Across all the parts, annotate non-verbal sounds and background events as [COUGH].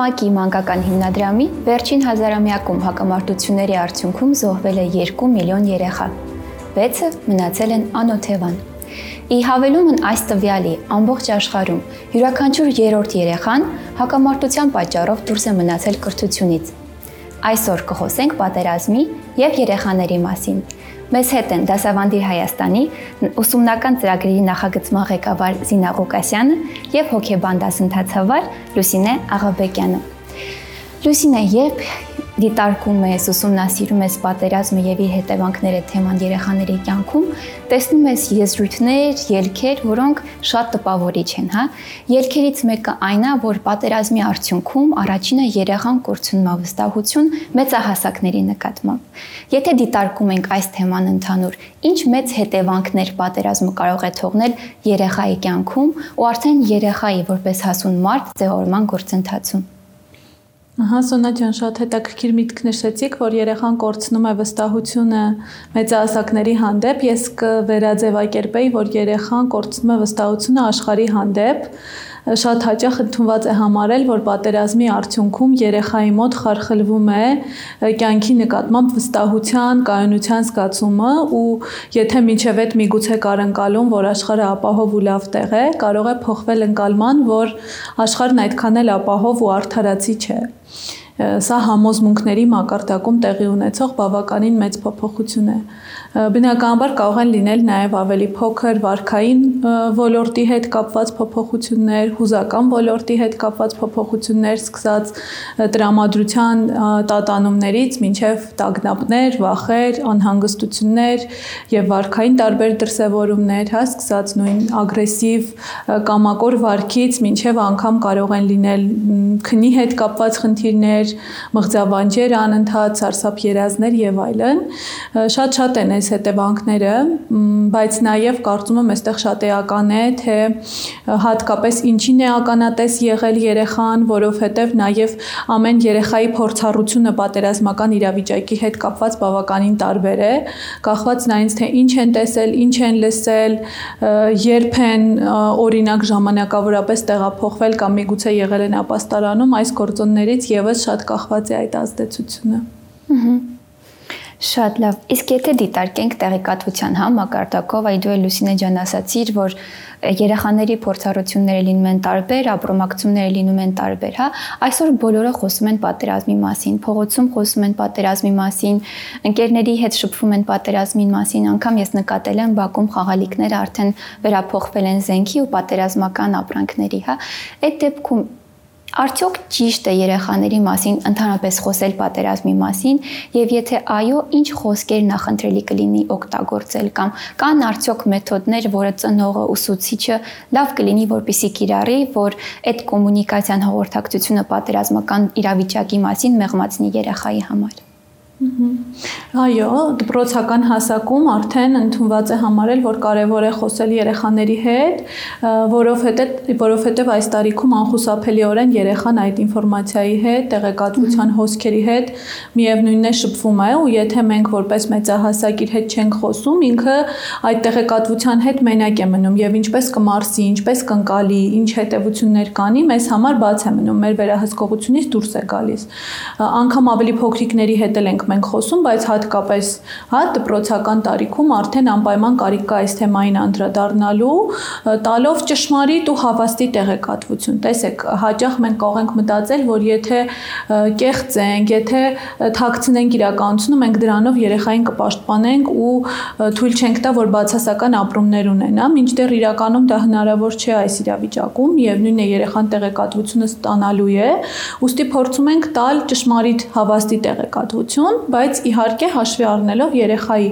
ՄԱԿ-ի մանկական հիմնադրամի վերջին հազարամյակում հակամարտությունների արդյունքում զոհվել է 2 միլիոն երեխա։ 6-ը մնացել են անօթևան։ Ի հավելումն այս տվյալի ամբողջ աշխարհում յուրաքանչյուր երրորդ երեխան հակամարտության պատճառով դուրս է մնացել կրթությունից։ Այսօր կխոսենք պատերազմի եւ երեխաների մասին։ Մեզ հետ են Դասավանդիր Հայաստանի ուսումնական ծրագրերի նախագծման ղեկավար Զինա Ղուկասյանը եւ հոգեբան դասընթացավար Լուսինե Աղաբեկյանը։ Լուսինե, երբ դիտարկում ես, ուսումնասիրում ես պատերազմը եւ իր հետևանքները թեման երեխաների կյանքում, տեսնում ես եզրույթներ, ելքեր, որոնք շատ տպավորիչ են, հա։ Ելքերից մեկը այն է, որ պատերազմի արդյունքում առաջինը երեխան կորցնում է վստահություն մեծահասակների նկատմամբ։ Եթե դիտարկում ենք այս թեման ընդհանուր, ինչ մեծ հետևանքներ պատերազմը կարող է թողնել երեխայի կյանքում ու արդեն երեխայի որպես հասուն մարդ ձևավորման գործընթացում։ Ահա Սոնա ջան, շատ հետաքրքիր միտք նշեցիք, որ երեխան կորցնում է վստահությունը մեծահասակների հանդեպ։ Ես կվերաձևակերպեի, որ երեխան կորցնում է վստահությունը աշխարհի հանդեպ, շատ հաճախ ընդունված է համարել, որ պատերազմի արդյունքում երեխայի մոտ խարխլվում է կյանքի նկատմամբ վստահության, կայունության զգացումը ու եթե միջև այդ միգուցե կար ընկալում, որ աշխարհը ապահով ու լավ տեղ է, կարող է փոխվել ընկալման, որ աշխարհն այդքան էլ ապահով ու արդարացի չէ սա համոզմունքների մակարդակում տեղի ունեցող բավականին մեծ փոփոխություն է։ Բնականաբար կարող են լինել նաև ավելի փոքր վարքային ոլորտի հետ կապված փոփոխություններ, հուզական ոլորտի հետ կապված փոփոխություններ, սկսած տրամադրության տատանումներից մինչև տագնապներ, վախեր, անհանգստություններ եւ վարքային տարբեր դրսևորումներ, հա, սկսած նույն ագրեսիվ կամակոր վարքից մինչև անգամ կարող են լինել քնի հետ կապված խնդիրներ, մղձավանջեր անընդհատ, սարսափ երազներ եւ այլն։ Շատ-շատ են այս հետևանքները, բայց նաև կարծում եմ այստեղ շատ էական է, թե հատկապես ինչին է ականատես եղել երեխան, որովհետև նաև ամեն երեխայի փորձառությունը պատերազմական իրավիճակի հետ կապված բավականին տարբեր է, կախված նայից թե ինչ են տեսել, ինչ են լսել, երբ են օրինակ ժամանակավորապես տեղափոխվել կամ միգուցե եղել են ապաստարանում, այս գործոններից եւս շատ կախված է այդ ազդեցությունը։ Ահա Շատ լավ։ Իսկ եթե դիտարկենք տեղեկատվության հա մակարդակով, այ դու Լուսինե ջան ասացիր, որ երեխաների փորձառությունները լինում են տարբեր, ապրոմակցումները լինում են տարբեր, հա։ Այսօր բոլորը խոսում են պատերազմի մասին, փողոցում խոսում են պատերազմի մասին, ընկերների հետ շփվում են պատերազմի մասին, անգամ ես նկատել եմ Բաքում խաղալիքները արդեն վերափոխվել են զենքի ու պատերազմական ապրանքների, հա։ Այդ դեպքում Արդյոք ճիշտ է երեխաների մասին ընդհանրապես խոսել պատերազմի մասին եւ եթե այո, ինչ խոսքեր նախընտրելի կլինի օգտագործել կամ կան արդյոք մեթոդներ, որը ծնողը ուսուցիչը լավ կլինի որպիսի կիրառի, որ այդ կոմունիկացիան հաղորդակցությունը պատերազմական իրավիճակի մասին մեղմացնի երեխայի համար։ Այո, դպրոցական հասակում արդեն ընդունված է համարել, որ կարևոր է խոսել երեխաների հետ, որովհետև որովհետև այս տարիքում անխուսափելիորեն երեխան այդ ինֆորմացիայի հետ, տեղեկատվության հոսքերի հետ միևնույնն է շփվում է ու եթե մենք որպես մեծահասակ իր հետ չենք խոսում, ինքը այդ տեղեկատվության հետ մենակ է մնում եւ ինչպես կմարսի, ինչպես կընկալի, ինչ հետեւություններ կանի, մեզ համար բաց է մնում, մեր վերահսկողությունից դուրս է գալիս։ Անկամ ավելի փոքրիկների հետ ենք մենք խոսում, բայց հատկապես հա դպրոցական տարիքում արդեն անպայման կարիք կա այս թեմային անդրադառնալու, տալով ճշմարիտ ու հավաստի տեղեկատվություն։ Տեսեք, հաճախ մենք կարող ենք մտածել, որ եթե կեղծ ենք, եթե թաքցնենք իրականությունը, մենք դրանով երեխային կպաշտպանենք ու թույլ չենք տա, որ բացասական ապրումներ ունենա, մինչդեռ իրականում դա հնարավոր չէ այս իրավիճակում, եւ նույնն է երեխան տեղեկատվությունը ստանալու է, ուստի փորձում ենք տալ ճշմարիտ հավաստի տեղեկատվություն, բայց իհարկե հաշվի առնելով երեխայի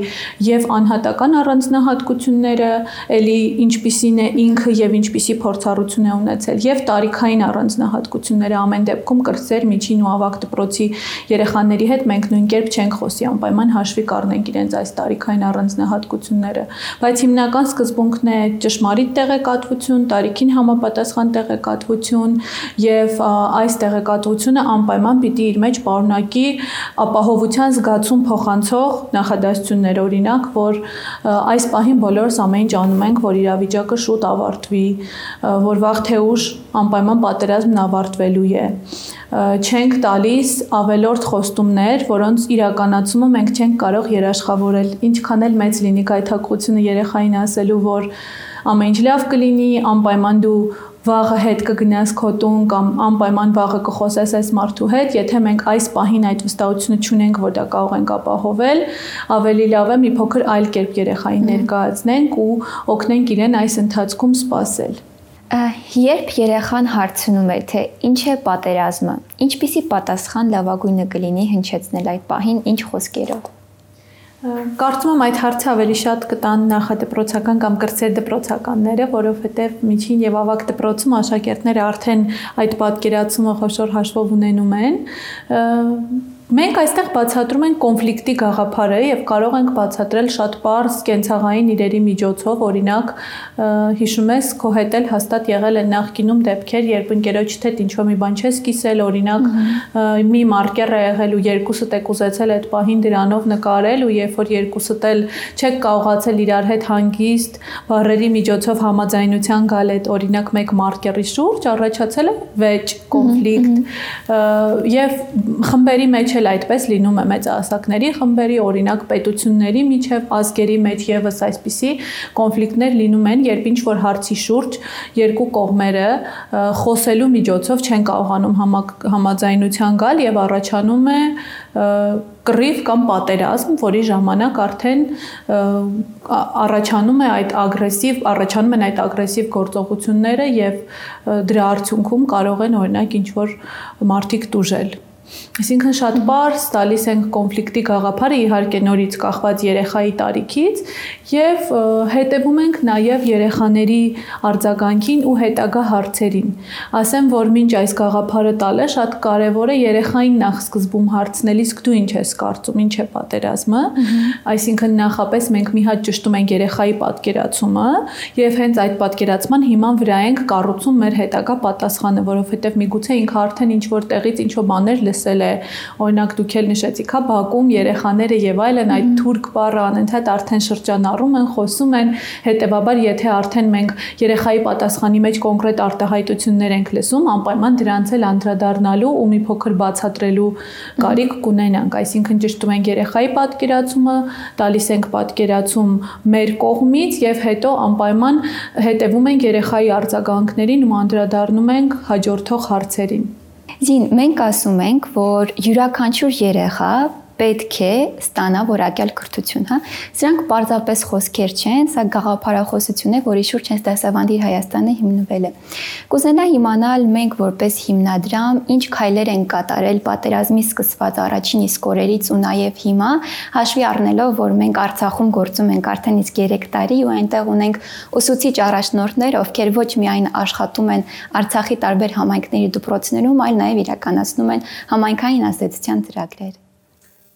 եւ անհատական առանձնահատկությունները, ելի ինչպիսին է ինքը եւ ինչպիսի փորձառություն է ունեցել եւ տարիքային առանձնահատկությունները ամեն դեպքում կրծեր միջին ու ավակ դպրոցի երեխաների հետ մենք նույն կերպ չենք խոսի անպայման հաշվի կառնենք իրենց այս տարիքային առանձնահատկությունները, բայց հիմնական սկզբունքն է ճշմարիտ տեղեկատվություն, տարիքին համապատասխան տեղեկատվություն եւ այս տեղեկատվությունը անպայման պիտի իր մեջ պարունակի ապահովության ուրախության զգացում փոխանցող նախադասություններ օրինակ, որ այս պահին բոլորս ամեն ինչ անում ենք, որ իրավիճակը շուտ ավարտվի, որ վաղ թե ուշ անպայման պատերազմն ավարտվելու է չենք տալիս ավելորդ խոստումներ, որոնց իրականացումը մենք չենք կարող երաշխավորել։ Ինչքան էլ մեծ լինի գայթակղությունը երեխային ասելու, որ ամեն ինչ լավ կլինի, անպայման դու վաղը հետ կգնաս քո տուն կամ անպայման վաղը կխոսես այս մարդու հետ, եթե մենք այս պահին այդ վստահությունը չունենք, որ դա կարող ենք ապահովել, ավելի լավ է մի փոքր այլ կերպ երեխային ներկայացնենք ու օգնենք իրեն այս ընթացքում սпасել։ Երբ երեխան հարցնում է, թե ինչ է պատերազմը, ինչպիսի պատասխան լավագույնը կլինի հնչեցնել այդ պահին, ինչ խոսքերով։ Կարծում եմ այդ հարցը ավելի շատ կտան նախադպրոցական կամ կրծեր դպրոցականները, որովհետև միջին եւ ավագ դպրոցում աշակերտները արդեն այդ պատկերացումը խոշոր հաշվով ունենում են Մենք այստեղ բացատրում ենք կոնֆլիկտի գաղափարը եւ կարող ենք բացատրել շատ པարզ կենցաղային իրերի միջոցով, օրինակ հիշում ես քո հետ էլ հաստատ եղել են նախկինում դեպքեր, երբ ընկերոջ հետ ինչ-որ մի բան չես կիսել, օրինակ մի մարկեր է եղել ու երկուսդ եք ուզեցել այդ պահին դրանով նկարել ու երբ որ երկուսդ էլ չեք կարողացել իրար հետ հանգիստ բարերի միջոցով համաձայնության գալ այդ օրինակ մեկ մարկերի շուրջ առաջացել է վեճ, կոնֆլիկտ եւ խմբերի մեջ էլ այդպես լինում է մեծահասակների խմբերի, օրինակ պետությունների միջև ազգերի մեջ եւս այսպիսի կոնֆլիկտներ լինում են, երբ ինչ որ հարցի շուրջ երկու կողմերը խոսելու միջոցով չեն կարողանում համաձայնության գալ եւ առաջանում է կռիվ կամ պատերազմ, որի ժամանակ արդեն առաջանում է այդ ագրեսիվ, առաջանում են այդ ագրեսիվ գործողությունները եւ դրա արդյունքում կարող են օրինակ ինչ որ մարդիկ դուժել։ Այսինքն շատ բարձ տալիս ենք կոնֆլիկտի գաղափարը իհարկե նորից կախված երեխայի տարիքից եւ հետեւում ենք նաեւ երեխաների արձագանքին ու հետագա հարցերին։ Ասեմ, որ մինչ այս գաղափարը տալը շատ կարեւոր է երեխային նախ սկզբում հարցնել, իսկ դու ինչ ես կարծում, ինչ է պատերազմը։ Այսինքն նախապես մենք մի հատ ճշտում ենք երեխայի պատկերացումը եւ հենց այդ պատկերացման հիման վրա ենք կառուցում մեր հետագա պատասխանը, որովհետեւ միգուցե ինքը արդեն ինչ որ տեղից ինչ որ բաներ լսել է, օրինակ դուք էլ նշեցիք, հա, բակում երեխաները եւ այլն այդ թուրք բառը անընդհատ արդեն շրջանառում են, խոսում են, հետեւաբար եթե արդեն մենք երեխայի պատասխանի մեջ կոնկրետ արտահայտություններ ենք լսում, անպայման դրանց էլ անդրադառնալու ու մի փոքր բացատրելու կարիք կունենանք, այսինքն ճշտում ենք երեխայի պատկերացումը, տալիս ենք պատկերացում մեր կողմից եւ հետո անպայման հետևում ենք երեխայի արձագանքներին ու անդրադառնում ենք հաջորդող հարցերին։ Զին, մենք ասում ենք, որ յուրաքանչյուր երեխա պետք է ստանա որակյալ կրթություն, հա։ Սրանք պարզապես խոսքեր չեն, սա գաղափարախոսություն է, որի շուրջ հենց դասավանդի Հայաստանը հիմնվել է։ Կուզենա իմանալ մենք որպես հիմնադրամ ինչ քայլեր են կատարել պատերազմի սկսված առաջին իսկ օրերից ու նաև հիմա, հաշվի առնելով, որ մենք Արցախում գործում ենք արդեն իսկ 3 տարի ու այնտեղ ունենք ուսուցիչ առաջնորդներ, ովքեր ոչ միայն աշխատում են Արցախի տարբեր համայնքների դպրոցներում, այլ նաև իրականացնում են համայնքային ազդեցության ծրագրեր։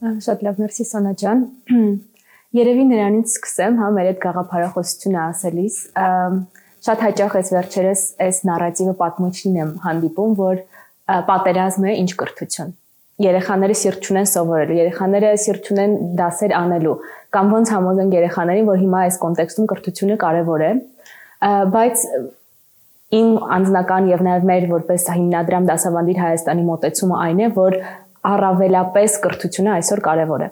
Շատ լավ, մերսի Սոնա ջան։ [CLEARS THROAT] Երևի նրանից սկսեմ, հա, մեր այդ գաղափարախոսությունը ասելիս, շատ հաճախ էս վերջերս այս նարատիվը պատմությունն եմ հանդիպում, որ պատերազմը ինչ կրթություն։ Երեխաները սիրտ չունեն սովորելու, երեխաները սիրտ չունեն դասեր անելու, կամ ոնց համոզեն երեխաներին, որ հիմա այս կոնտեքստում կրթությունը կարևոր է, բայց իմ անձնական եւ նաեւ մեր որպես հիմնադրամ դասավանդիր Հայաստանի մոտեցումը այն է, որ առավելապես կրթությունը այսօր կարևոր է։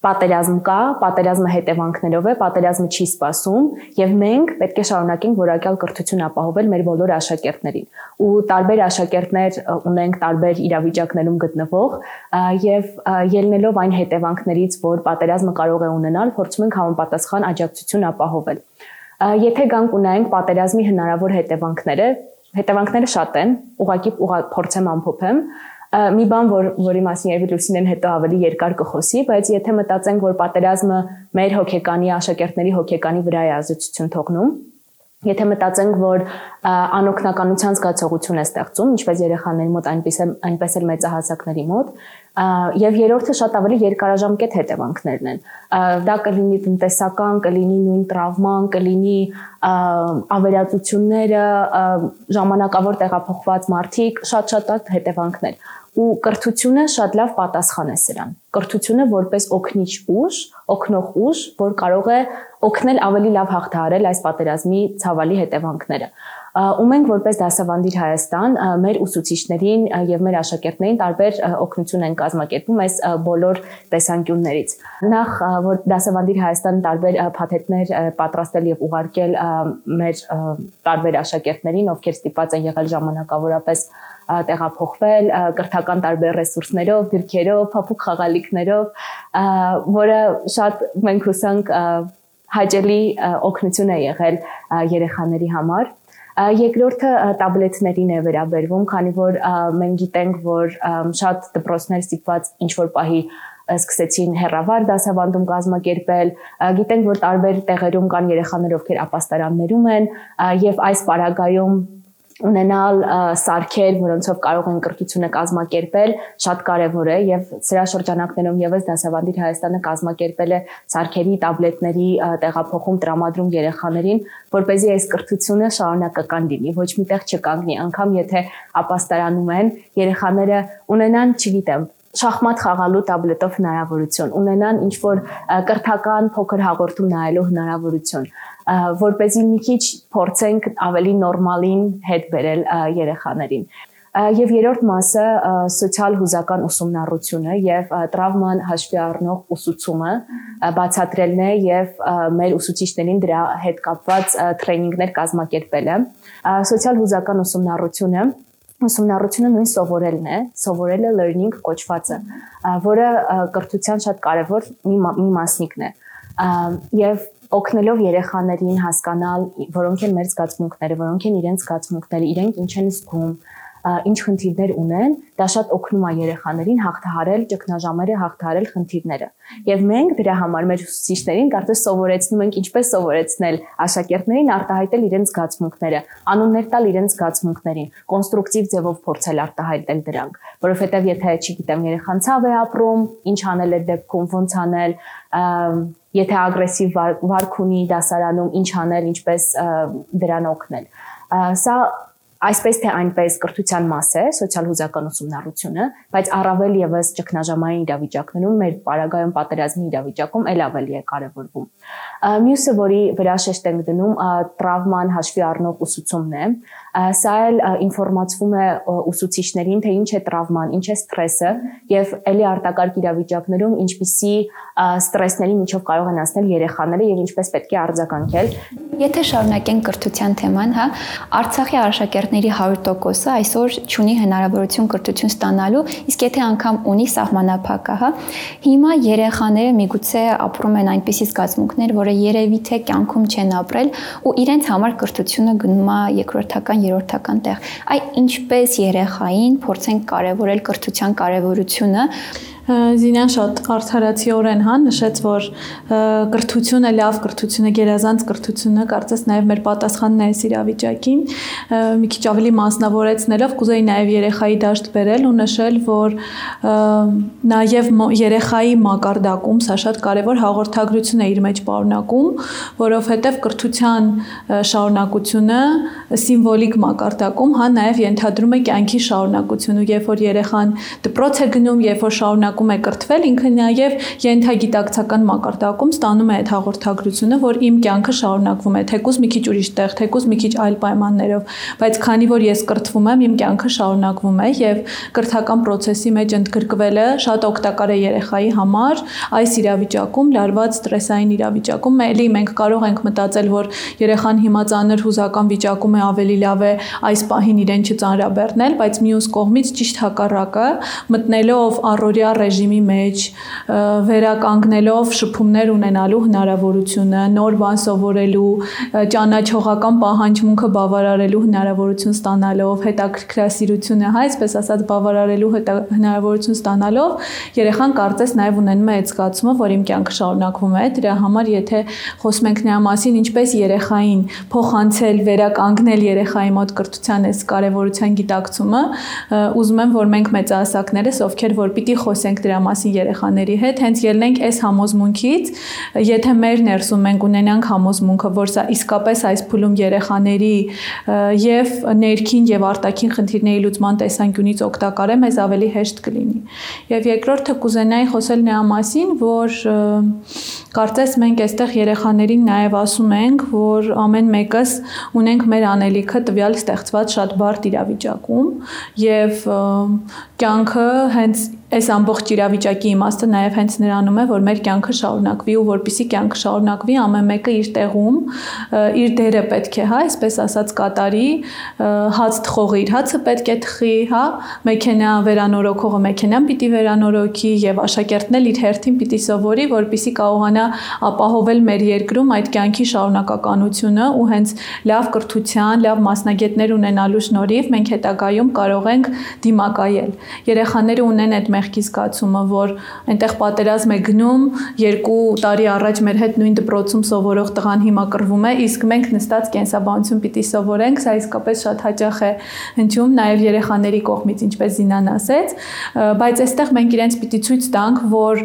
Պատերազմ կա, պատերազմը հետևանքներով է, պատերազմը չի սпасում եւ մենք պետք է շարունակենք որակյալ կրթություն ապահովել մեր բոլոր աշակերտներին։ Ու տարբեր աշակերտներ ունենք տարբեր իրավիճակներում գտնվող եւ ելնելով այն հետևանքներից, որ պատերազմը կարող է ունենալ, փորձում ենք համապատասխան աջակցություն ապահովել։ Եթե գանք ունենք պատերազմի հնարավոր հետևանքները, հետևանքները շատ են, ուղակի փորձեմ ամփոփեմ, մի բան, որ որի մասին երևի Լուսինեն հետո ավելի երկար կխոսի, բայց եթե մտածենք, որ պատերազմը մեր հոգեկանի աշակերտների հոգեկանի վրա է ազդեցություն թողնում, Եթե մտածենք, որ անօքնականության զգացողություն է ստեղծում, ինչպես երեխաների մոտ, այնպես էլ այնպես էլ մեծահասակների մոտ, եւ երրորդը շատ ավելի երկարաժամկետ հետևանքներն են։ Դա կլինի տնտեսական, կլինի նույն տրավման, կլինի ավերածությունները, ժամանակավոր տեղափոխված մարդիկ, շատ-շատ հետևանքներ ու կրթությունը շատ լավ պատասխան է սրան։ Կրթությունը որպես օգնիչ ուժ, օգնող ուժ, որ կարող է օգնել ավելի լավ հաղթահարել այս պատերազմի ցավալի հետևանքները։ ու մենք որպես դասավանդիր Հայաստան մեր ուսուցիչներին եւ մեր աշակերտներին տարբեր օգնություն են կազմակերպում այս բոլոր տեսանկյուններից։ Նախ որ դասավանդիր Հայաստան տարբեր փաթեթներ պատրաստել եւ ուղարկել մեր տարբեր աշակերտներին, ովքեր ստիպված են եղել ժամանակավորապես տեղափոխվել կրթական տարբեր ռեսուրսներով, գրքերով, փափուկ խաղալիքներով, որը շատ մենք հուսանք հաճելի օգնություն է եղել երեխաների համար Երկրորդը տաբլետներին է վերաբերվում, քանի որ մենք գիտենք, որ շատ դպրոցներ ստիպված ինչ որ պահի սկսեցին հերավար դասավանդում կազմակերպել, գիտենք, որ տարբեր տեղերում կան երեխաներ, ովքեր ապաստարաններում են, եւ այս պարագայում ունենալ սարքեր, որոնցով կարող են կրթությունը կազմակերպել, շատ կարևոր է եւ սրա շրջանակներում եւս դասավանդիր Հայաստանը կազմակերպել է սարքերի, տաբլետների տեղափոխում տրամադրում երեխաներին, որ เป զի այս կրթությունը շարունակական լինի, ոչ միտեղ չկանգնի, անգամ եթե ապաստարանում են, երեխաները ունենան, չգիտեմ, շախմատ խաղալու տաբլետով հնարավորություն, ունենան ինչ որ կրթական փոքր հաղորդում նայելու հնարավորություն որ เป զի մի քիչ փորձենք ավելի նորմալին հետ բերել երեխաներին։ Եվ երրորդ մասը սոցիալ հուզական ուսումնառությունը եւ տրավման հաշվի առնող ուսուցումը բացատրելն է եւ մեր ուսուցիչներին դրա հետ կապված տրեյնինգներ կազմակերպելը։ Սոցիալ հուզական ուսումնառությունը ուսումնառությունը նույն սովորելն է, սովորելը learning կոչվածը, որը կրթության շատ կարևոր մի, մի մասնիկն է։ Եվ օգնելով երեխաներին հասկանալ, որոնք են մեր զգացմունքները, որոնք են իրենց զգացմունքները, իրենք ինչ են զգում, ինչ խնդիրներ ունեն, դա շատ օգնում է երեխաներին հաղթահարել ճգնաժամերը, հաղթահարել խնդիրները։ Եվ մենք դրա համար մեր ուսուցիչներին կարծես սովորեցնում ենք ինչպես սովորեցնել աշակերտներին արտահայտել իրենց զգացմունքները, անուններ տալ իրենց զգացմունքներին, կոնստրուկտիվ ձևով փորձել արտահայտել դրանք, որովհետև եթե, չգիտեմ, երեխան ցավ է ապրում, ինչ անել է դեպքում, ոնց անել, եթե ագրեսիվ վարք ունի դասարանում, ինչ անել, ինչպես դրան օգնել։ Սա այսպես թե այնպես կրթության մաս է սոցիալ հուզական ուսումնառությունը, բայց առավել եւս ճգնաժամային իրավիճակներում մեր պարագայում պատերազմի իրավիճակում ել ավելի է կարևորվում։ Մյուսը, որի վրա շեշտ ենք դնում, տրավման հաշվի առնող ուսուցումն է, Սա էլ ինֆորմացվում է ուսուցիչներին, թե ինչ է տրավման, ինչ է ստրեսը եւ ելի արտակարգ իրավիճակներում ինչպիսի ստրեսների միջով կարող են անցնել երեխաները եւ ինչպես պետք է արձագանքել։ Եթե շարունակենք կրթության թեման, հա, Արցախի աշակերտների 100%-ը այսօր ունի հնարավորություն կրթություն ստանալու, իսկ եթե անգամ ունի սահմանափակը, հա, հիմա երեխաները միգուցե ապրում են այնպիսի զգացմունքներ, որը երևի թե կյանքում չեն ապրել ու իրենց համար կրթությունը գնում է երկրորդական երրորդական տեղ։ Այ ինչպես երեխային փորձենք կարևորել կրթության կարևորությունը Զինան շատ արդարացիորեն հա նշեց, որ կրթությունը լավ կրթությունը, գերազանց կրթությունը կարծես նաև մեր պատասխանն է այս իրավիճակին։ Մի քիչ ավելի մասնավորեցնելով կուզեի նաև երեխայի դաշտ բերել ու նշել, որ նաև երեխայի մակարդակում սա շատ կարևոր հաղորդագրություն է իր մեջ պարունակում, որովհետև կրթության շարունակությունը սիմվոլիկ մակարդակում հա նաև ենթադրում է կյանքի շարունակություն ու երբ որ երեխան դպրոց է գնում, երբ որ շարունակում նշանակում է կրթվել, ինքը նաև ենթագիտակցական մակարդակում ստանում է այդ հաղորդագրությունը, որ իմ կյանքը շարունակվում է, թեկուզ մի քիչ ուրիշ տեղ, թեկուզ մի քիչ այլ պայմաններով, բայց քանի որ ես կրթվում եմ, իմ կյանքը շարունակվում է եւ կրթական process-ի մեջ ընդգրկվելը շատ օգտակար է երեխայի համար այս իրավիճակում, լարված ստրեսային իրավիճակում, էլի մենք կարող ենք մտածել, որ երեխան հիմա ծանր հուզական վիճակում է, ավելի լավ է այս պահին իրեն չծանրաբեռնել, բայց մյուս կողմից ճիշտ հակառակը մտնելով առօրյա ռեժիմի մեջ վերականգնելով շփումներ ունենալու հնարավորությունը, նոր բան սովորելու, ճանաչողական պահանջմունքը բավարարելու հնարավորություն ստանալով, հետաքրքրասիրությունը, հա, այսպես ասած, բավարարելու հնարավորություն ստանալով, երեխան կարծես նաև ունենում է այդ զգացումը, որ իմ կյանքը շարունակվում է, դրա համար եթե խոսում ենք նրա մասին, ինչպես երեխային փոխանցել, վերականգնել երեխայի մոտ կրթության այս կարևորության գիտակցումը, ուզում եմ, որ մենք մեծահասակներս, ովքեր որ պիտի խոսենք խոսենք դրա մասին երեխաների հետ, հենց ելնենք այս համոզմունքից, եթե մեր ներսում մենք ունենանք համոզմունքը, որ սա իսկապես այս փուլում երեխաների եւ ներքին եւ արտաքին խնդիրների լուծման տեսանկյունից օգտակար է, մեզ ավելի հեշտ կլինի։ Եվ երկրորդը կուզենայի խոսել նրա մասին, որ կարծես մենք այստեղ երեխաներին նաև ասում ենք, որ ամեն մեկս ունենք մեր անելիքը տվյալ ստեղծված շատ բարդ իրավիճակում եւ կյանքը հենց այս ամբողջ իրավիճակի իմաստը նաև հենց նրանում է, որ մեր կյանքը շարունակվի ու որpիսի կյանքը շարունակվի, ամեն մեկը իր տեղում իր դերը պետք է, հա, այսպես ասած կատարի, հաց թխողը իր հացը պետք է թխի, հա, մեքենա վերանորոգողը մեքենան պիտի վերանորոգի եւ աշակերտն էլ իր հերթին պիտի սովորի, որpիսի կարողանա ապահովել մեր երկրում այդ կյանքի շարունակականությունը ու հենց լավ կրթության, լավ մասնագետներ ունենալու շնորհիվ մենք հետագայում կարող ենք դիմակայել։ Երեխաները ունեն այդ մեղքի զգացումը, որ այնտեղ պատերազմ է գնում, երկու տարի առաջ մեր հետ նույն դպրոցում սովորող տղան հիմա կռվում է, իսկ մենք նստած կենսաբանություն պիտի սովորենք, սա իսկապես շատ հաճախ է հնչում նաև երեխաների կողմից, ինչպես Զինան ասեց, բայց այստեղ մենք իրենց պիտի ցույց տանք, որ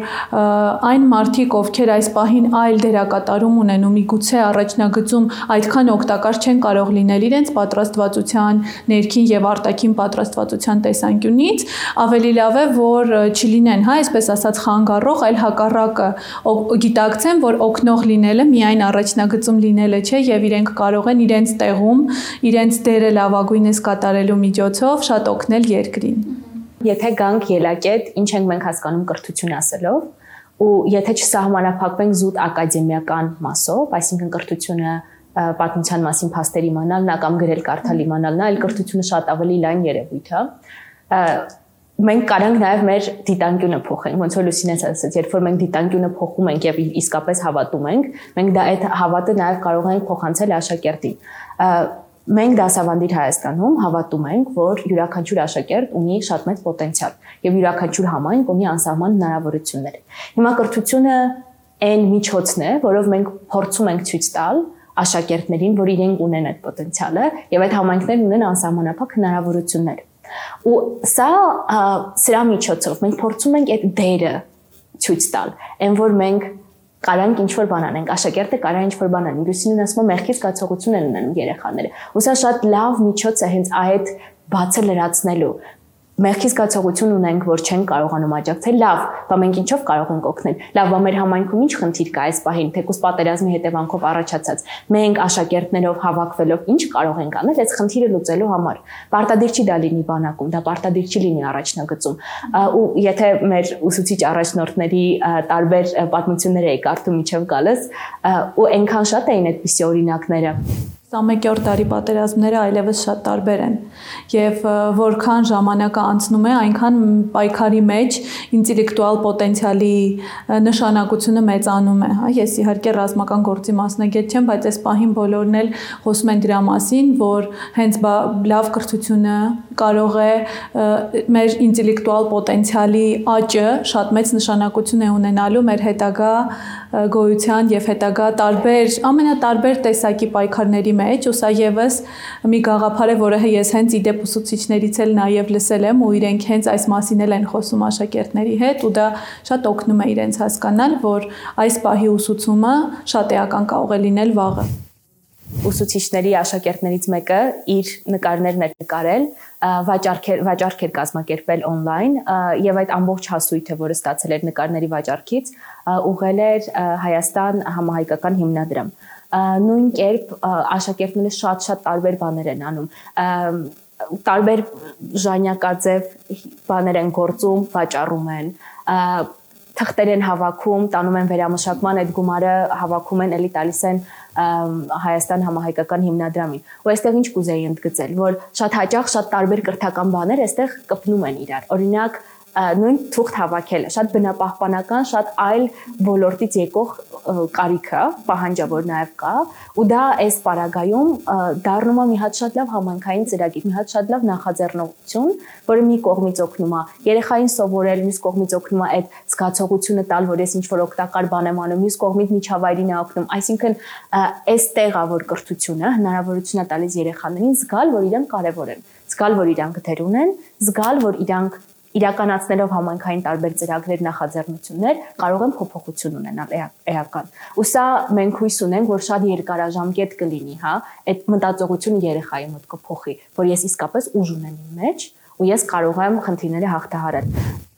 այն մարդիկ, ովքեր այս պահին այլ դերակատարում ունեն ու միգուցե առաջնագծում այդքան օգտակար չեն կարող լինել իրենց պատրաստվածության ներքին եւ արտաքին պատրաստվածության տեսանկյունից, ավելի լավ է, որ որ չլինեն, հա, այսպես ասած խանգարող, այլ հակառակը գիտակցեն, որ օգնող լինելը միայն առաջնագծում լինելը չէ եւ իրենք կարող են իրենց տեղում, իրենց դերը լավագույնս կատարելու միջոցով շատ օգնել երկրին։ Եթե գանք ելակետ, ինչ ենք մենք հասկանում կրթություն ասելով, ու եթե չսահմանափակվենք զուտ ակադեմիական մասով, այսինքն կրթությունը պատմության մասին փաստեր իմանալն, կամ գրել կարդալ իմանալն, այլ կրթությունը շատ ավելի լայն երևույթ է մենք կարանք նաև մեր դիտանկյունը փոխենք ոնց որ Լուսինեն ասաց երբ որ մենք դիտանկյունը փոխում ենք եւ իսկապես հավատում ենք մենք դա այդ հավատը նաև կարող ենք փոխանցել աշակերտին մենք դասավանդիր Հայաստանում հավատում ենք որ յուրաքանչյուր աշակերտ ունի շատ մեծ պոտենցիալ եւ յուրաքանչյուր համայնք ունի անսահման հնարավորություններ հիմա կրթությունը այն միջոցն է որով մենք փորձում ենք ցույց տալ աշակերտներին որ իրենք ունեն այդ պոտենցիալը եւ այդ համայնքներն ունեն անսահմանափակ հնարավորություններ Ու սա սրա միջոցով մենք փորձում ենք այդ դերը ցույց տալ, այն որ մենք կարանք ինչ որ բան անենք, աշակերտը կարա ինչ որ բան անի։ Լուսինեն ասում է մեղքի զգացողություն են ունենում երեխաները։ Ու սա շատ լավ միջոց է հենց այդ բացը լրացնելու մեղքի զգացողություն ունենք, որ չեն կարողանում աջակցել, լավ, բա մենք ինչով կարող ենք օգնել։ Լավ, բա մեր համայնքում ինչ խնդիր կա այս պահին, թեկուզ պատերազմի հետևանքով առաջացած։ Մենք աշակերտներով հավաքվելով ինչ կարող ենք անել այս խնդիրը լուծելու համար։ Պարտադիր չի դա լինի բանակում, դա պարտադիր չի լինի առաջնագծում։ Ու եթե մեր ուսուցիչ առաջնորդների տարբեր պատմությունները եք կարդում միջև գալս, ու այնքան շատ էին այդպիսի օրինակները 21-րդ դարի պատերազմները այլևս շատ տարբեր են եւ որքան ժամանակը անցնում է, այնքան պայքարի մեջ ինտելեկտուալ պոտենցիալի նշանակությունը մեծանում է, հա։ Ես իհարկե ռազմական գործի մասնագետ չեմ, բայց այս պահին բոլորն էլ խոսում են դրա մասին, որ հենց լավ կրթությունը կարող է մեր ինտելեկտուալ պոտենցիալի աճը շատ մեծ նշանակություն է ունենալու մեր հետագա գոյության եւ հետագա տարբեր ամենատարբեր տեսակի պայքարների մեջ ու սա եւս մի գաղափար է, որը ես հենց իդեպ ուսուցիչներից էլ նաեւ լսել եմ ու իրենք հենց այս մասին էլ են խոսում աշակերտների հետ ու դա շատ օգնում է իրենց հասկանալ, որ այս պահի ուսուցումը շատ էական կարող է լինել վաղը ուսուցիչների աշակերտներից մեկը իր նկարներն էր նկարել վաճառքեր վաճառքեր կազմակերպել on-line եւ այդ ամբողջ հասույթը, որը ստացել էր նկարների վաճառքից, ուղղել էր Հայաստան համահայկական հիմնադրամ նույն կերպ աշակերտները շատ-շատ տարբեր բաներ են անում տարբեր ժանյակաձև բաներ են գործում, վաճառում են թղթեր են հավաքում, տանում են վերամշակման այդ գումարը հավաքում են, ելի տալիս են Հայաստան համահայկական հիմնադրամին։ Ու այստեղ ինչ կուզեի ընդգծել, որ շատ հաճախ շատ տարբեր կրթական բաներ այստեղ կպնում են իրար։ Օրինակ, նույն թուղթ հավաքելը շատ բնապահպանական, շատ այլ ոլորտից եկող կարիք է, պահանջը որ նաև կա, ու դա այս պարագայում դառնում է մի հատ շատ լավ համանքային ծրագիր, մի հատ շատ լավ նախաձեռնություն, որը մի կողմից օգնում է երեխային սովորել, մյուս կողմից օգնում է այդ զգացողությունը տալ, որ ես ինչ որ օգտակար բան եմ անում, մյուս կողմից միջավայրին է օգնում, այսինքն այս տեղա որ կրթությունը հնարավորություն է տալիս երեխաներին զգալ, որ իրենք կարևոր են, զգալ, որ իրանք դեր ունեն, զգալ, որ իրանք իրականացնելով համայնքային տարբեր ծրագրեր, նախաձեռնություններ, կարող են փոփոխություն ունենալ էական։ Ու սա մենք հույս ունենք, որ շատ երկարաժամկետ կլինի, հա, այդ մտածողությունը երեխայի մոտ կփոխի, որ ես իսկապես ուժ ունեմ իմ մեջ ու ես կարող եմ խնդիրները հաղթահարել։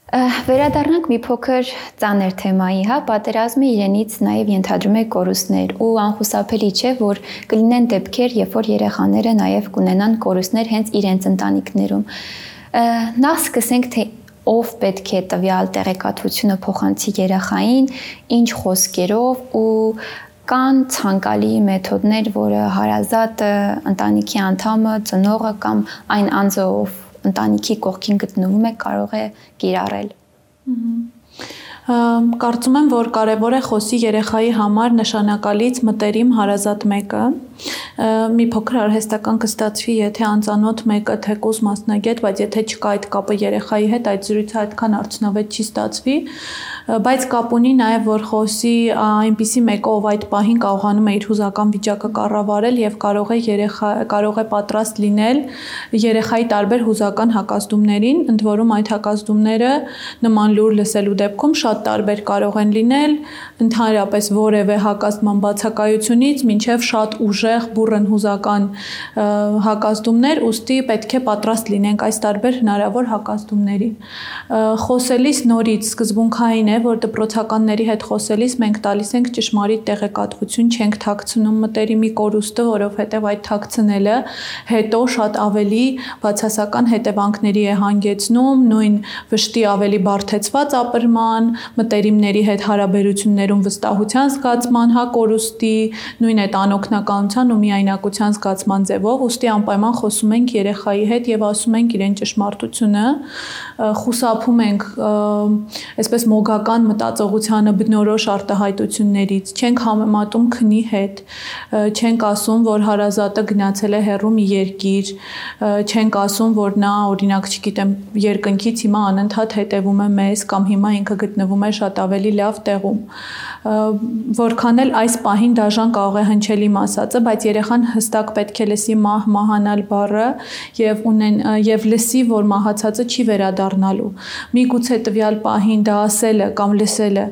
Վերադառնանք մի փոքր ծանր թեմայի, հա, պատերազմը իրենից նաև ենթադրում է կորուստներ ու անխուսափելի չէ, որ կլինեն դեպքեր, երբ որ երեխաները նաև կունենան կորուստներ հենց իրենց ընտանիքներում։ Նախ սկսենք թե ով պետք է տվյալ տեղեկատվությունը փոխանցի երեխային, ինչ խոսքերով ու կան ցանկալի մեթոդներ, որը հարազատը, ընտանիքի անդամը, ծնողը կամ այն անձը, ով ընտանիքի կողքին գտնվում է, կարող է կիրառել։ Կարծում եմ, որ կարևոր է խոսի երեխայի համար նշանակալից մտերիմ հարազատ մեկը, մի փոքր արհեստական կստացվի, եթե անծանոթ մեկը թեկուզ մասնագետ, բայց եթե չկա այդ կապը երեխայի հետ, այդ զրույցը այդքան արդյունավետ չի ստացվի, բայց կապ ունի նաև որ խոսի այնպիսի մեկը, ով այդ պահին կարողանում է իր հուզական վիճակը կառավարել եւ կարող է երեխա կարող է պատրաստ լինել երեխայի տարբեր հուզական հակազդումներին, ընդ որում այդ հակազդումները նման լուր լսելու դեպքում շատ տարբեր կարող են լինել, ընդհանրապես որևէ հակազդման բացակայությունից մինչև շատ ուժեղ բուրըն հուզական հակազդումներ, ուստի պետք է պատրաստ լինենք այս տարբեր հնարավոր հակազդումների։ Խոսելիս նորից սկզբունքային է, որ դպրոցականների հետ խոսելիս մենք տալիս ենք ճշմարիտ տեղեկատվություն, չենք թաքցնում մտերիմի կորուստը, որովհետև այդ թաքցնելը հետո շատ ավելի բացասական հետևանքների է հանգեցնում, նույն վշտի ավելի բարթեցված ապրման, մտերիմների հետ հարաբերություններում վստահության զգացման, հա կորուստի, նույն այդ անօքնականության ու միայնակության զգացման ձևով, ուստի անպայման խոսում ենք երեխայի հետ եւ ասում ենք իրեն ճշմարտությունը, խուսափում ենք այսպես մոգական մտածողությանը բնորոշ արտահայտություններից, չենք համեմատում քնի հետ, չենք ասում, որ հարազատը գնացել է հեռու մի երկիր, չենք ասում, որ նա օրինակ, չգիտեմ, երկնքից հիմա անընդհատ հետևում է մեզ կամ հիմա ինքը գտնվում է շատ ավելի լավ տեղում որքան էլ այս պահին դաժան կարող է հնչել իմ ասածը, բայց երեխան հստակ պետք է լսի մահ մահանալ բառը եւ ունեն եւ լսի, որ մահացածը չի վերադառնալու։ Միգուցե տվյալ պահին դա ասելը կամ լսելը,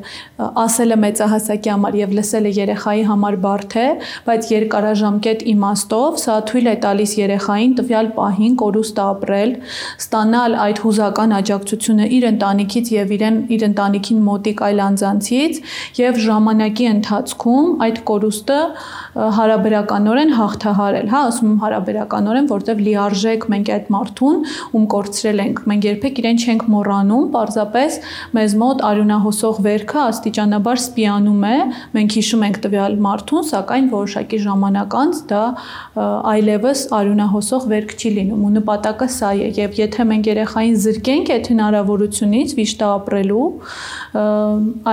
ասելը մեծահասակի համար եւ լսելը երեխայի համար բարդ է, բայց երկարաժամկետ իմաստով սա թույլ է տալիս երեխային տվյալ պահին կորուստ ապրել, ստանալ այդ հուզական աջակցությունը իր ընտանիքից եւ իրեն իր ընտանիքին մոտիկ այլ անձանցից եւ ժամանակի ընթացքում այդ կորուստը հարաբերականորեն հաղթահարել, հա, ասում եմ հարաբերականորեն, որտեվ լիարժեք մենք այդ մարդուն ում կորցրել ենք, մենք երբեք իրեն չենք մոռանում, պարզապես մեզ մոտ արյունահոսող վերքը աստիճանաբար սպիանում է, մենք հիշում ենք տվյալ մարդուն, սակայն որոշակի ժամանակ անց դա այլևս արյունահոսող վերք չի լինում ու նպատակը սա է եւ եթե մենք երեխային զրկենք այդ հնարավորությունից վիշտը ապրելու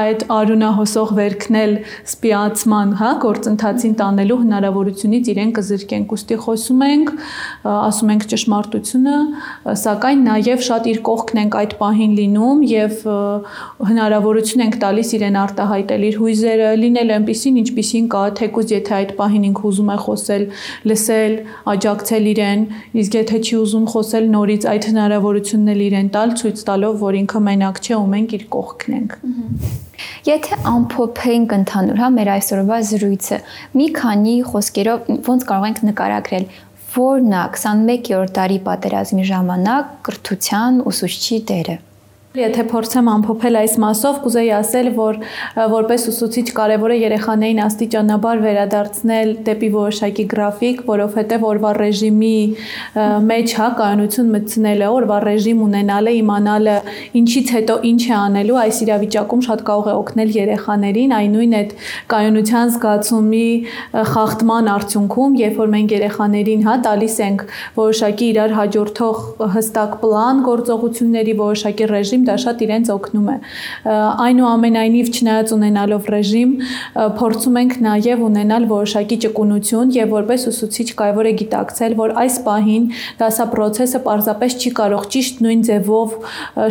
այդ արյունահոսող վերքնել սպիացման, հա, գործընթացին տանելու հնարավորությունից իրեն կզրկենք։ Ոստի խոսում ենք, ասում ենք ճշմարտությունը, սակայն նաև շատ իր կողքն ենք այդ պահին լինում եւ հնարավորություն ենք տալիս իրեն արտահայտել իր հույզերը, լինել այնպեսին, ինչպեսին կա, թեկուզ եթե այդ պահին ինքը ուզում է խոսել, լսել, աջակցել իրեն, իսկ եթե չի ուզում խոսել, նորից այդ հնարավորությունն էլ իրեն տալ, ցույց տալով, որ ինքը մենակ չէ ու մենք իր կողքն ենք։ Եթե ամփոփենք ընդհանուր, հա, մեր այսօրվա զրույցը, մի քանի խոսքերով ոնց կարող ենք նկարագրել, որն է 21-րդ դարի պատերազմի ժամանակ կրթության ուսուցչի դերը։ Եթե փորձեմ ամփոփել այս մասով, կուզեի ասել, որ որպես ուսուցիչ կարևոր է երեխաներին աստիճանաբար վերադարձնել դեպի որոշակի գրաֆիկ, որովհետև օրվա ռեժիմի մեջ հա կայունություն մտցնելը, օրվա ռեժիմ ունենալը, իմանալը ինչից հետո ինչ է անելու, այս իրավիճակում շատ կարող է օգնել երեխաներին, այնույն այդ կայունության զգացումի խախտման արդյունքում, երբ որ մենք երեխաներին հա տալիս ենք որոշակի իրար հաջորդող հստակ պլան գործողությունների, որոշակի ռեժիմ դա շատ իրենց օգնում է։ Այնուամենայնիվ չնայած ունենալով ռեժիմ, փորձում ենք նաև ունենալ որոշակի ճկունություն եւ որպես ուսուցիչ կարևոր է գիտակցել, որ այս պահին դասապրոցեսը պարզապես չի կարող ճիշտ նույն ձևով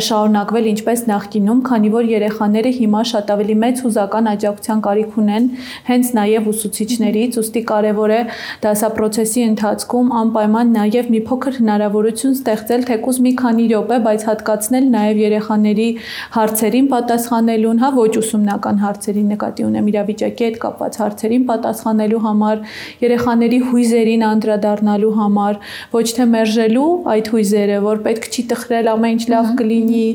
շարունակվել ինչպես նախկինում, քանի որ երեխաները հիմա շատ ավելի մեծ հուզական աջակցության կարիք ունեն հենց նաև ուսուցիչներից, ուստի կարևոր է դասապրոցեսի ընթացքում անպայման նաև մի փոքր հնարավորություն ստեղծել թեկուզ մի քանի րոպե, բայց հատկացնել նաև երեխաների հարցերին պատասխանելուն, հա ոչ ուսումնական հարցերին նկատի ունեմ իրավիճակի հետ կապված հարցերին պատասխանելու համար, երեխաների հույզերին անդրադառնալու համար, ոչ թե մերժելու այդ հույզերը, որ պետք չի տխրել, ամեն ինչ լավ կլինի,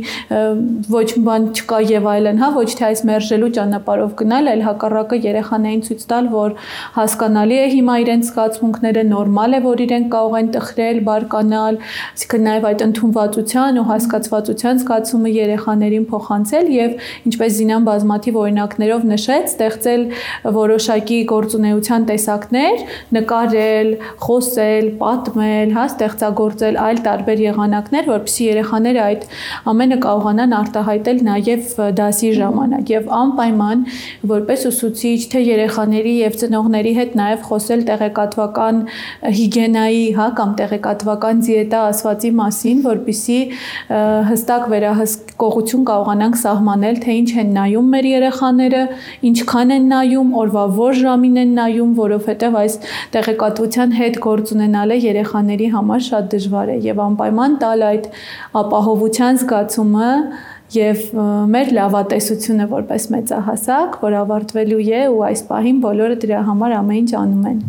ոչ բան չկա եւ այլն, հա, ոչ թե այս մերժելու ճանապարհով գնալ, այլ հակառակը երեխաներին ցույց տալ, որ հասկանալի է հիմա իրենց զգացմունքները, նորմալ է, որ իրենք կարող են տխրել, բարկանալ, այսինքն նաեւ այդ ընդունվածության ու հասկացվածության զգացումը երեխաներին փոխանցել եւ ինչպես Զինան բազմաթիվ օրինակներով նշեց, ստեղծել որոշակի գործունեության տեսակներ, նկարել, խոսել, պատմել, հա, ստեղծագործել այլ տարբեր եղանակներ, որովհետեւ երեխաները այդ ամենը կարողանան արտահայտել նաև դասի ժամանակ եւ անպայման որպես ուսուցիչ թե երեխաների եւ ծնողների հետ նաև խոսել տեղեկատվական հիգիենայի, հա, կամ տեղեկատվական դիետա ասվածի մասին, որբիսի հստակ վերահսկողություն կարողանանք սահմանել, թե ինչ են նայում մեր երեխաները, ինչքան են նայում, օրվա որ ժամին են նայում, որովհետեւ այս տեղեկատվության հետ գործ ունենալը երեխաների համար շատ դժվար է եւ անպայման տալ այդ ապահովության զգացումը եւ մեր լավատեսությունը որպես մեծահասակ, որ ավարտվելու է ու այս պահին բոլորը դրա համար ամեն ինչ անում են։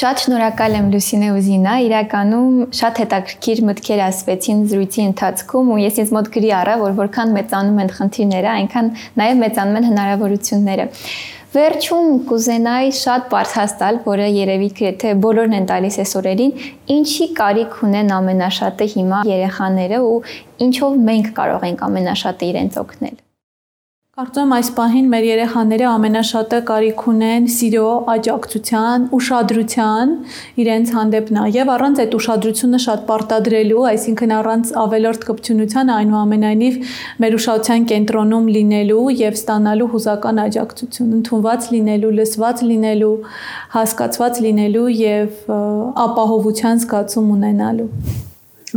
Շատ շնորհակալ եմ Լուսինե ու Զինա, իրականում շատ հետաքրքիր մտքեր ասվեցին զրույցի ընթացքում ու ես ինձ մոտ գրի առա, որ որքան մեծանում են խնդիրները, այնքան նաեւ մեծանում են հնարավորությունները։ Վերջում կուզենայի շատ բարձ հաստալ, որը երևի գրեթե բոլորն են տալիս այս օրերին, ինչի կարիք ունեն ամենաշատը հիմա երեխաները ու ինչով մենք կարող ենք ամենաշատը իրենց օգնել։ Կարծում այս պահին մեր երեխաները ամենաշատը կարիք ունեն սիրո, աջակցության, ուշադրության իրենց հանդեպ նաև առանց այդ ուշադրությունը շատ պարտադրելու, այսինքն առանց ավելորդ կպչունության այնուամենայնիվ մեր ուշադրության կենտրոնում լինելու եւ ստանալու հուզական աջակցություն, ընդունված լինելու, լսված լինելու, հասկացված լինելու եւ ապահովության զգացում ունենալու։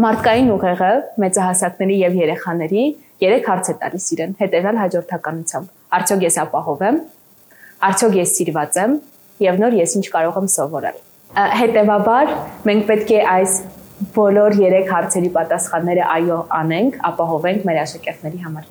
Մարդկային ուղեղը մեծահասակների եւ երեխաների երեք հարց է տալիս իրեն, հետևյալ հաջորդականությամբ։ Արդյոք ես ապահով եմ։ Արդյոք ես սիրված եմ եւ նոր ես ինչ կարող եմ սովորել։ Հետևաբար մենք պետք է այս բոլոր երեք հարցերի պատասխանները այո անենք, ապահովենք մեր աշակերտների համար։